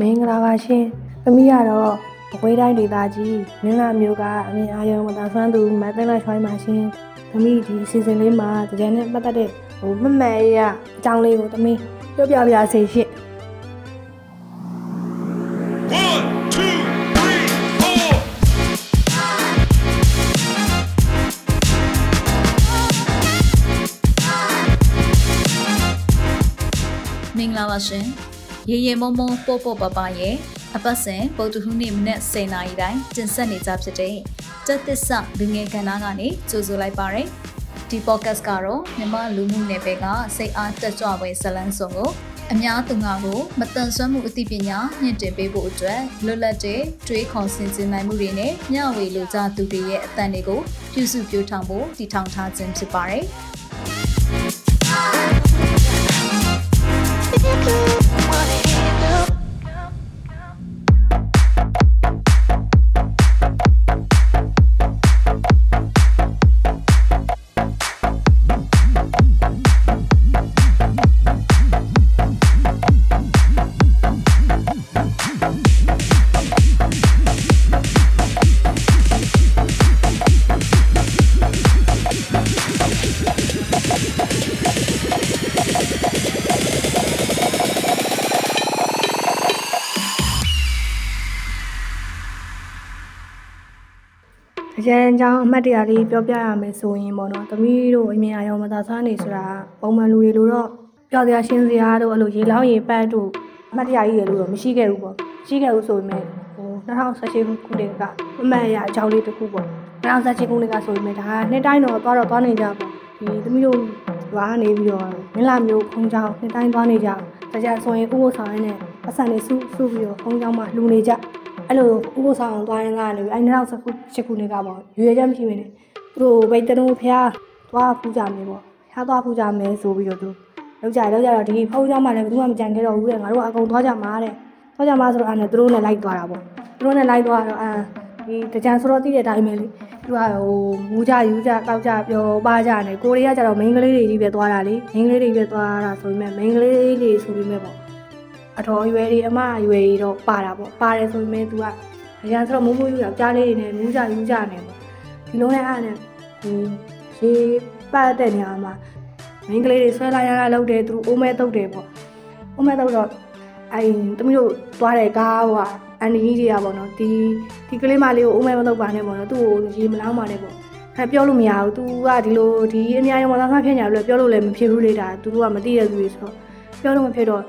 မင်္ဂလာပါရှင်သမီးကတော့အဝေးတိုင်းဒေသကြီးမင်းလာမျိုးကအမြင်အာရုံမသာဆွမ်းသူမသိန်းလိုက်ချွိုင်းပါရှင်သမီးဒီစီစဉ်လေးမှာတကြံနဲ့ပတ်သက်တဲ့ဟိုမမှန်ရအကြောင်းလေးကိုသမီးပြောပြပြစေရှင် One, two, three, four. မင်္ဂလာပါရှင် ရေရေမုံမုံပို့ပို့ပပရဲ့အပတ်စဉ်ပုတ်တခုနေ့မနေ့10နာရီတိုင်းတင်ဆက်နေကြဖြစ်တဲ့တက်သစ္စာလူငယ်ကဏ္ဍကနေကြိုဆိုလိုက်ပါရယ်ဒီ podcast ကတော့မြန်မာလူမှုနယ်ပယ်ကစိတ်အားတက်ကြွပွဲဇလန်းစုံကိုအများသူငါကိုမတန်ဆွမ်းမှုအသိပညာညှင့်တင်ပေးဖို့အတွက်လွတ်လပ်တဲ့တွေးခေါ်ဆင်ခြင်နိုင်မှုတွေနဲ့မျှဝေလိုချသူတွေရဲ့အသံတွေကိုပြုစုပြောင်းထောင်ဖို့တည်ထောင်ထားခြင်းဖြစ်ပါတယ်။။ အကြံကြောင်းအမှတ်တရလေးပြောပြရမယ်ဆိုရင်ပေါ့နော်။သမီးတို့အမြင်အာရုံမသာဆွမ်းနေဆိုတာပုံမှန်လူတွေလိုတော့ပျော်စရာရှင်းစရာတို့အဲ့လိုရေလောင်းရေပတ်တို့အမှတ်တရကြီးတွေလို့တော့မရှိခဲ့ဘူးပေါ့။ရှိခဲ့ဘူးဆိုပေမဲ့ဟို2018ခုနှစ်ကအမှတ်အရအကြောင်းလေးတစ်ခုပေါ့။2018ခုနှစ်ကဆိုပေမဲ့ဒါကနှစ်တိုင်းတော့သွားတော့သွားနေကြပေါ့။ဒီသမီးတို့ရွာကနေပြီးတော့မင်းလာမျိုးခုံးချောင်းနှစ်တိုင်းသွားနေကြ။ဒါကြဆိုရင်ဥပုသ်ဆောင်ရင်းနဲ့ပတ်စံနေစုစုပြီးတော့ခုံးချောင်းမှာလူနေကြ။ အဲ့လိုဥပဆောင်သွားရင်းကနေပြီးအဲ့နောက်ဆက်ခုချက်ခုနေကပေါ့ရွေချက်မရှိမင်းနဲ့သူတို့ဘိတ်တလုံးဖះသွားဖူးကြမယ်ပေါ့ဖះသွားဖူးကြမယ်ဆိုပြီးတော့သူလောက်ကြလောက်ကြတော့ဒီဖုန်းကြောင့်မှလည်းဘယ်သူမှမကြံခဲ့တော့ဘူးတဲ့ငါတို့ကအကုန်သွားကြမှာတဲ့သွားကြမှာဆိုတော့အဲ့နဲ့သူတို့နဲ့လိုက်သွားတာပေါ့သူတို့နဲ့လိုက်သွားတော့အာဒီတကြံဆိုတော့သိတဲ့အတိုင်းပဲလေသူကဟိုမူးကြယူးကြတောက်ကြပျော်ပါကြနေကိုရီးယားကျတော့မိန်းကလေးတွေကြီးပဲသွားတာလေမိန်းကလေးတွေပဲသွားတာဆိုပေမဲ့မိန်းကလေးတွေဆိုပေမဲ့ပေါ့ အတော်အရွယ်တွေအမအရွယ်တွေတော့ပါတာပေါ့ပါတယ်ဆိုပေမဲ့ तू က။အရန်ဆိုတော့မိုးမိုးယူယောက်ကြားလေးတွေနဲ့မူးကြယူကြနေပေါ့။ဒီလုံးနဲ့အားနဲ့ဒီရေပတ်တဲ့နေရာမှာမိန်းကလေးတွေဆွဲလာရတာလုပ်တယ်သူတို့အိုးမဲတုတ်တယ်ပေါ့။အိုးမဲတုတ်တော့အဲတမီးတို့သွားတဲ့ကားဟိုကအန်ဒီကြီးတွေကပေါ့နော်ဒီဒီကလေးမလေးကိုအိုးမဲမတုတ်ပါနဲ့ပေါ့နော်သူ့ကိုရေမလောင်းပါနဲ့ပေါ့။အဲပြောလို့မရဘူး။ तू ကဒီလိုဒီအများကြီးမသားသားဖြစ်နေတယ်လို့ပြောလို့လည်းမဖြစ်ဘူးလေဒါသူတို့ကမသိတဲ့သူတွေဆိုတော့ပြောလို့မဖြစ်တော့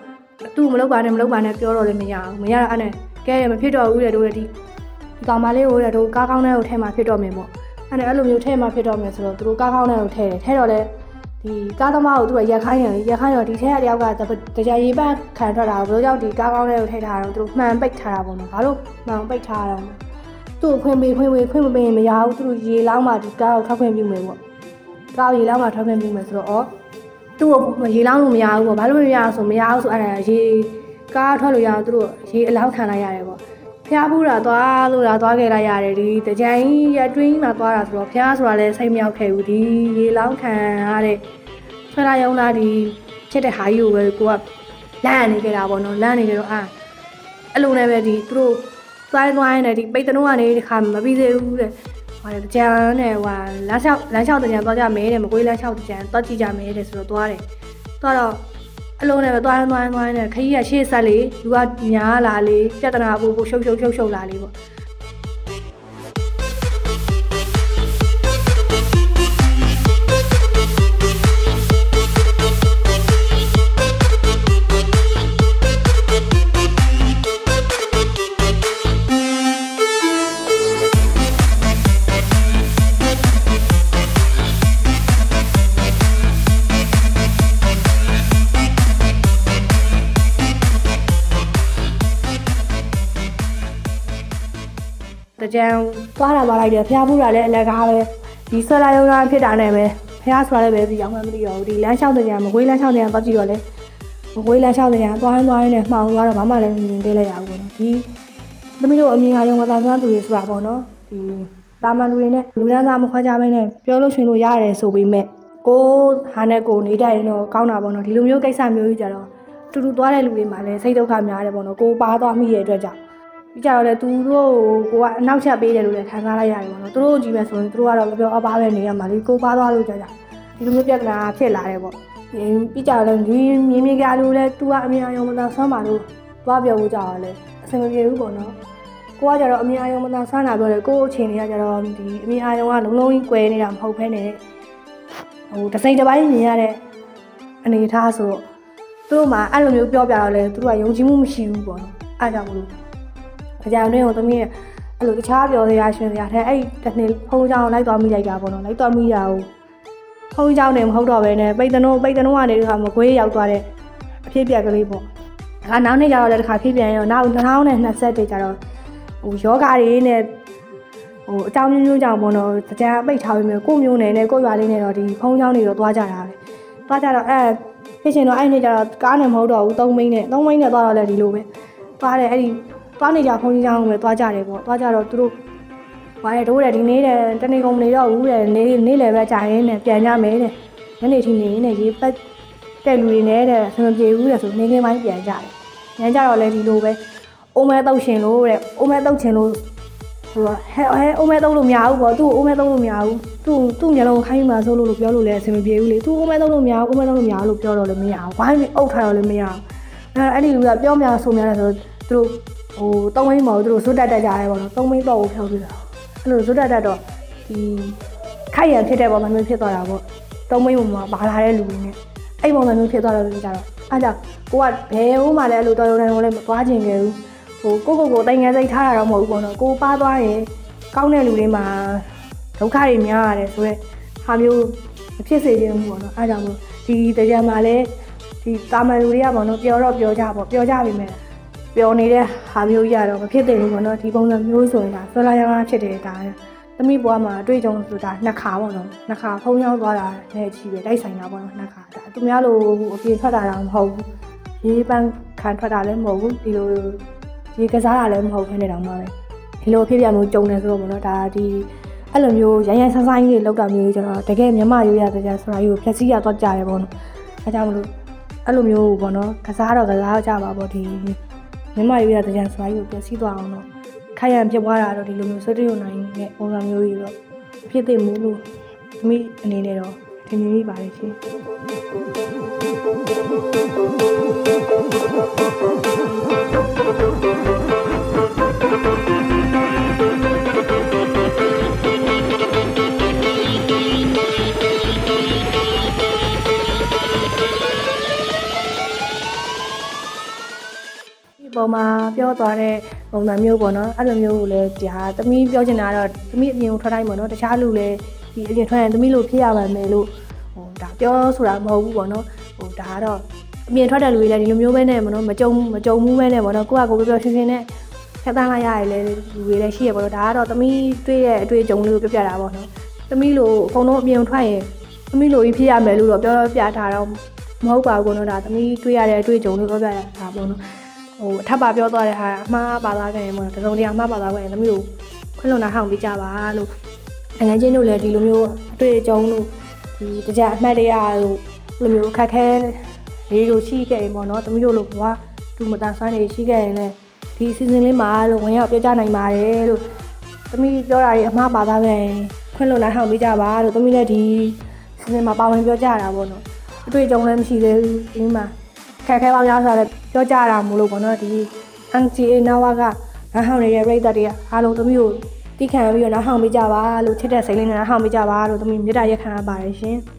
သူ့ကိုမလုပ်ပါနဲ့မလုပ်ပါနဲ့ပြောတော့လည်းမရဘူး။မရတော့အဲ့နဲ့ကဲရမဖြစ်တော့ဘူးတဲ့တို့ရဲ့ဒီဒီကောင်မလေးကိုတဲ့တို့ကားကောင်းတဲ့ကိုထဲမှာဖြစ်တော့မယ်ပေါ့အဲ့ဒါအဲ့လိုမျိုးထဲမှာဖြစ်တော့မယ်ဆိုတော့သူတို့ကားကောင်းတဲ့ကိုထဲတယ်ထဲတော့လဲဒီကားသမားကိုသူကရက်ခိုင်းတယ်ရက်ခိုင်းတော့ဒီထဲကတယောက်ကတကြရေးပတ်ခံထွက်တာကိုဘယ်လိုကြောင့်ဒီကားကောင်းတဲ့ကိုထဲထားတော့သူတို့မှန်ပိတ်ထားတာပေါ့နော်ဘာလို့မှန်ပိတ်ထားတော့သူ့ကိုခွင့်ပေးခွင့်ပေးခွင့်မပေးရင်မရဘူးသူတို့ရေလောင်းမှဒီကားကိုထောက်ခွင့်ပြုမယ်ပေါ့ကားကိုရေလောင်းမှထောက်ခွင့်ပြုမယ်ဆိုတော့ဩ သူ့ကိုရေလောင်းလို့မရဘူးပေါ့ဘာလို့မရအောင်ဆိုမရအောင်ဆိုအဲ့ဒါရေကားထွက်လို့ရအောင်သူတို့ရေအလောင်းခံလိုက်ရတယ်ပေါ့ဖျားဘူးတာသွားလို့တာသွားခဲ့လိုက်ရတယ်ဒီတကြိမ်ရအတွင်းမှာသွားတာဆိုတော့ဖျားဆိုတာလည်းစိတ်မရောက်ခဲ့ဘူးဒီရေလောင်းခံရတဲ့ဆွဲလာရုံလားဒီချက်တဲ့ဟာကြီးကိုပဲကိုကလန့်နေကြတာပေါ့နော်လန့်နေကြတော့အာအဲ့လိုနဲ့ပဲဒီသူတို့သွားသွားနေတယ်ဒီပိတ်တနုကနေဒီခါမပြီးသေးဘူးတဲ့ ဟိုတကြံနဲ့ဟိုလမ်းလျှောက်လမ်းလျှောက်တကြံသွားကြမယ်တဲ့မကွေးလမ်းလျှောက်တကြံသွားကြည့်ကြမယ်တဲ့ဆိုတော့သွားတယ်သွားတော့အလုံးနဲ့ပဲသွားရင်သွားရင်သွားရင်နဲ့ခကြီးကရှေ့ဆက်လေလူကညားလာလေပြဿနာပို့ပို့ရှုပ်ရှုပ်ရှုပ်ရှုပ်လာလေပေါ့ တကြံသွားတာသွားလိုက်တယ်ဖျားဖူးတာလည်းအလကားပဲဒီဆွဲလာရုံကဖြစ်တာနဲ့ပဲဖျားဆိုတာလည်းပဲဒီအောင်မှမသိတော့ဘူးဒီလမ်းလျှောက်တဲ့ကြံမကွေးလမ်းလျှောက်တဲ့ကြံသွားကြည့်တော့လေမကွေးလမ်းလျှောက်တဲ့ကြံသွားရင်သွားရင်နဲ့မှောင်သွားတော့ဘာမှလည်းမြင်သေးလိုက်ရဘူးပေါ့နော်ဒီသမီးတို့အမြင်အရုံမသာသွမ်းသူတွေဆိုတာပေါ့နော်ဒီတာမန်လူတွေနဲ့လူလန်းသားမခွဲကြဘဲနဲ့ပြောလို့ရှင်လို့ရတယ်ဆိုပေမဲ့ကိုဟာနဲ့ကိုနေတတ်ရင်တော့ကောင်းတာပေါ့နော်ဒီလိုမျိုးကိစ္စမျိုးကြီးကြတော့တူတူသွားတဲ့လူတွေမှာလည်းစိတ်ဒုက္ခများတယ်ပေါ့နော်ကိုပါသွားမိရဲ့အတွက်ကြောင့် ပြီးကြတော့လေသူတို့ကိုကအနောက်ချက်ပေးတယ်လို့လည်းခံစားလိုက်ရတယ်ပေါ့နော်သူတို့ကြည့်ပဲဆိုရင်သူတို့ကတော့မပြောအပါပဲနေရမှာလေကိုပါသွားလို့ကြောက်ကြဒီလိုမျိုးပြဿနာဖြစ်လာတယ်ပေါ့ပြီးကြတော့လေဒီမြင်းမြင်းကလူလည်းသူကအမြင်အယုံမသာဆွမ်းပါလို့သွားပြောဖို့ကြောက်ရလဲအဆင်မပြေဘူးပေါ့နော်ကိုကကြတော့အမြင်အယုံမသာဆွမ်းတာပြောတယ်ကို့အချိန်တွေကကြတော့ဒီအမြင်အယုံကလုံးလုံးကြီးကွဲနေတာမဟုတ်ဘဲနဲ့ဟိုတစ်စိမ့်တစ်ပိုင်းမြင်ရတဲ့အနေအထားဆိုတော့သူတို့မှအဲ့လိုမျိုးပြောပြတော့လဲသူတို့ကယုံကြည်မှုမရှိဘူးပေါ့နော်အားကြောင့်မလို့ အကြောင်းတွင်းကိုသမီးရဲ့အဲ့လိုတခြားပြောစရာရှင်စရာထဲအဲ့တစ်နှစ်ဖုံးကြောင်လိုက်သွားမိလိုက်တာပေါ့နော်လိုက်သွားမိတာကိုဖုံးကြောင်နေမဟုတ်တော့ဘဲနဲ့ပိတ်တနုံပိတ်တနုံကနေဒီခါမကွေးရောက်သွားတဲ့အဖြစ်အပျက်ကလေးပေါ့ဒါကနောက်နေ့ကျတော့လည်းတစ်ခါဖြစ်ပြန်ရောနောက်2020တေကျတော့ဟိုယောဂတွေနဲ့ဟိုအကြောင်းမျိုးမျိုးကြောင့်ပေါ့နော်ကြံပိတ်ထားပြီးမြကိုမျိုးနယ်နဲ့ကိုရွာလေးနဲ့တော့ဒီဖုံးကြောင်တွေတော့သွားကြတာပဲသွားကြတော့အဲဖြစ်ချင်တော့အဲ့နေ့ကျတော့ကားနဲ့မဟုတ်တော့ဘူး၃မိန်းနဲ့၃မိန်းနဲ့သွားတော့လည်းဒီလိုပဲသွားတယ်အဲ့ဒီ သွားနေကြဖုန်းကြီးကြောင်းပဲသွားကြတယ်ပေါ့သွားကြတော့သူတို့ဘာလဲတို့တယ်ဒီနေ့တဲ့တနေ့ကုန်မနေတော့ဘူးတဲ့နေ့နေ့လည်းပဲကြာရင်းနဲ့ပြန်ကြမယ်တဲ့ညနေထိနေနေရေးပတ်တဲ့လူတွေနဲ့တဲ့ဆင်မပြေဘူးတဲ့ဆိုနေကင်းပိုင်းပြန်ကြတယ်ညကြတော့လည်းဒီလိုပဲအိုးမဲတောက်ရှင်လို့တဲ့အိုးမဲတောက်ချင်လို့ဆိုတော့ဟဲဟဲအိုးမဲတောက်လို့မရဘူးပေါ့သူ့အိုးမဲတောက်လို့မရဘူးသူ့သူ့မျက်လုံးခိုင်းမှဆိုလို့လို့ပြောလို့လည်းအဆင်မပြေဘူးလေသူ့အိုးမဲတောက်လို့မရဘူးအိုးမဲတောက်လို့မရဘူးလို့ပြောတော့လည်းမရဘူးဝိုင်းပြီးအုပ်ထားတော့လည်းမရဘူးအဲအဲ့ဒီလူကပြောများဆိုများတယ်ဆိုတော့သူတို့ ဟိုသုံးမိန်းမဟုတ်သူတို့ဇွတ်တက်တက်ကြရဲပေါ့နော်သုံးမိန်းတော့ကိုဖြောက်ပြီးတာအဲ့လိုဇွတ်တက်တက်တော့ဒီခိုက်ရန်ဖြစ်တဲ့ပုံစံမျိုးဖြစ်သွားတာပေါ့သုံးမိန်းမှာပါလာတဲ့လူတွေနဲ့အဲ့ပုံစံမျိုးဖြစ်သွားတော့ကြတော့အားကြောင့်ကိုကဘယ်ဟိုမှလည်းအဲ့လိုတော်ရုံတန်ကိုလည်းမသွားခြင်းခဲ့ဘူးဟိုကိုကိုကိုတိုင်ငယ်စိတ်ထားတာတော့မဟုတ်ဘူးပေါ့နော်ကိုပါသွားရင်ကောင်းတဲ့လူတွေမှာဒုက္ခတွေများရတယ်ဆိုတော့ဟာမျိုးမဖြစ်စေချင်ဘူးပေါ့နော်အားကြောင့်မို့ဒီတရားမှာလည်းဒီတာမန်လူတွေကပေါ့နော်ပျော်တော့ပျော်ကြပေါ့ပျော်ကြပြီမဲ့ ပျော်နေတဲ့ဟာမျိုးကြီးကတော့မဖြစ်သင့်ဘူးပေါ့နော်ဒီပုံစံမျိုးဆိုရင်ဒါဆွလာရမ်းဖြစ်တယ်ဒါသမီးဘွားမှာအတွေ့အကြုံဆိုတာနှစ်ခါပေါ့နော်နှစ်ခါဖုံးရောက်သွားတာနဲ့အချီပဲတိုက်ဆိုင်တာပေါ့နော်နှစ်ခါဒါသူများလိုအပြင်ထွက်တာတော့မဟုတ်ဘူးရေးပန်းခံထွက်တာလည်းမဟုတ်ဘူးဒီလိုရေကစားတာလည်းမဟုတ်ဘဲနဲ့တောင်မှပဲဒီလိုဖြစ်ပြမျိုးကြုံနေဆိုတော့ပေါ့နော်ဒါဒီအဲ့လိုမျိုးရရန်ဆန်းဆိုင်လေးလောက်တာမျိုးကျွန်တော်တကယ်မြမရိုးရတဲ့ဆိုတာကြီးကိုဖြည့်ဆည်းရတော့ကြတယ်ပေါ့နော်အဲကြောင့်မလို့အဲ့လိုမျိုးပေါ့နော်ကစားတော့ကစားကြပါပေါ့ဒီ မြမရိုးရတဲ့ဆိုတာကြီးကိုဖြည့်ဆည်းသွားအောင်တော့ခိုင်ရန်ဖြစ်သွားတာတော့ဒီလိုမျိုးဆွတ်တရုံနိုင်တဲ့ပုံစံမျိုးကြီးတော့ဖြစ်သိမှုလို့မိအနေနဲ့တော့ထင်မြင်မိပါတယ်ရှင် ပုံမှာပြောသွားတဲ့ပုံစံမျိုးပေါ့နော်အဲ့လိုမျိုးကိုလည်းဒါသမီးပြောချင်တာကတော့သမီးအပြင်ကိုထွက်တိုင်းပေါ့နော်တခြားလူလည်းဒီအပြင်ထွက်ရင်သမီးလိုဖြစ်ရပါမယ်လို့ဟိုဒါပြောဆိုတာမဟုတ်ဘူးပေါ့နော်ဟိုဒါကတော့အပြင်ထွက်တဲ့လူတွေလည်းဒီလိုမျိုးပဲနဲ့ပေါ့နော်မကြုံမကြုံမှုပဲနဲ့ပေါ့နော်ကိုကကိုပြောပြောရှင်းရှင်းနဲ့ဖြတ်တန်းလိုက်ရတယ်လေလူတွေလည်းရှိရပေါ့နော်ဒါကတော့သမီးတွေ့ရဲ့အတွေ့အကြုံလေးကိုပြောပြတာပေါ့နော်သမီးလိုအကုန်လုံးအပြင်ထွက်ရင်သမီးလိုကြီးဖြစ်ရမယ်လို့တော့ပြောပြထားတော့မဟုတ်ပါဘူးနော်ဒါသမီးတွေ့ရတဲ့အတွေ့အကြုံလေးပြောပြတာပေါ့နော် ဟိုအထပ်ပါပြောသွားတဲ့ဟာအမှားပါသွားခဲ့ရင်ပေါ့နော်တစုံတရာအမှားပါသွားခဲ့ရင်သမီးတို့ခွင့်လွန်တာဟောင်းပေးကြပါလို့အငန်းချင်းတို့လည်းဒီလိုမျိုးအတွေ့အကြုံလို့ဒီတကြအမှတ်တရလို့ဒီလိုမျိုးအခက်ခဲလေးတို့ရှိခဲ့ရင်ပေါ့နော်သမီးတို့လိုဘွားသူမတန်ဆွမ်းနေရှိခဲ့ရင်လည်းဒီစီဇန်လေးမှာလို့ဝင်ရောက်ပြောကြနိုင်ပါတယ်လို့သမီးပြောတာတွေအမှားပါသွားခဲ့ရင်ခွင့်လွန်တာဟောင်းပေးကြပါလို့သမီးလည်းဒီစီဇန်မှာပါဝင်ပြောကြတာပေါ့နော်အတွေ့အကြုံလည်းမရှိသေးဘူးဒီမှာ ခက်ခဲပေါင်းများစွာလည်းပြောကြတာမို့လို့ပေါ့နော်ဒီ NGA နောက်ဝကနားဟောင်းနေတဲ့ပြည်သက်တွေကအားလုံးသမီးကိုတိခံပြီးတော့နားဟောင်းပေးကြပါလို့ချစ်တဲ့စိတ်လေးနဲ့နားဟောင်းပေးကြပါလို့သမီးမေတ္တာရက်ခံရပါတယ်ရှင်။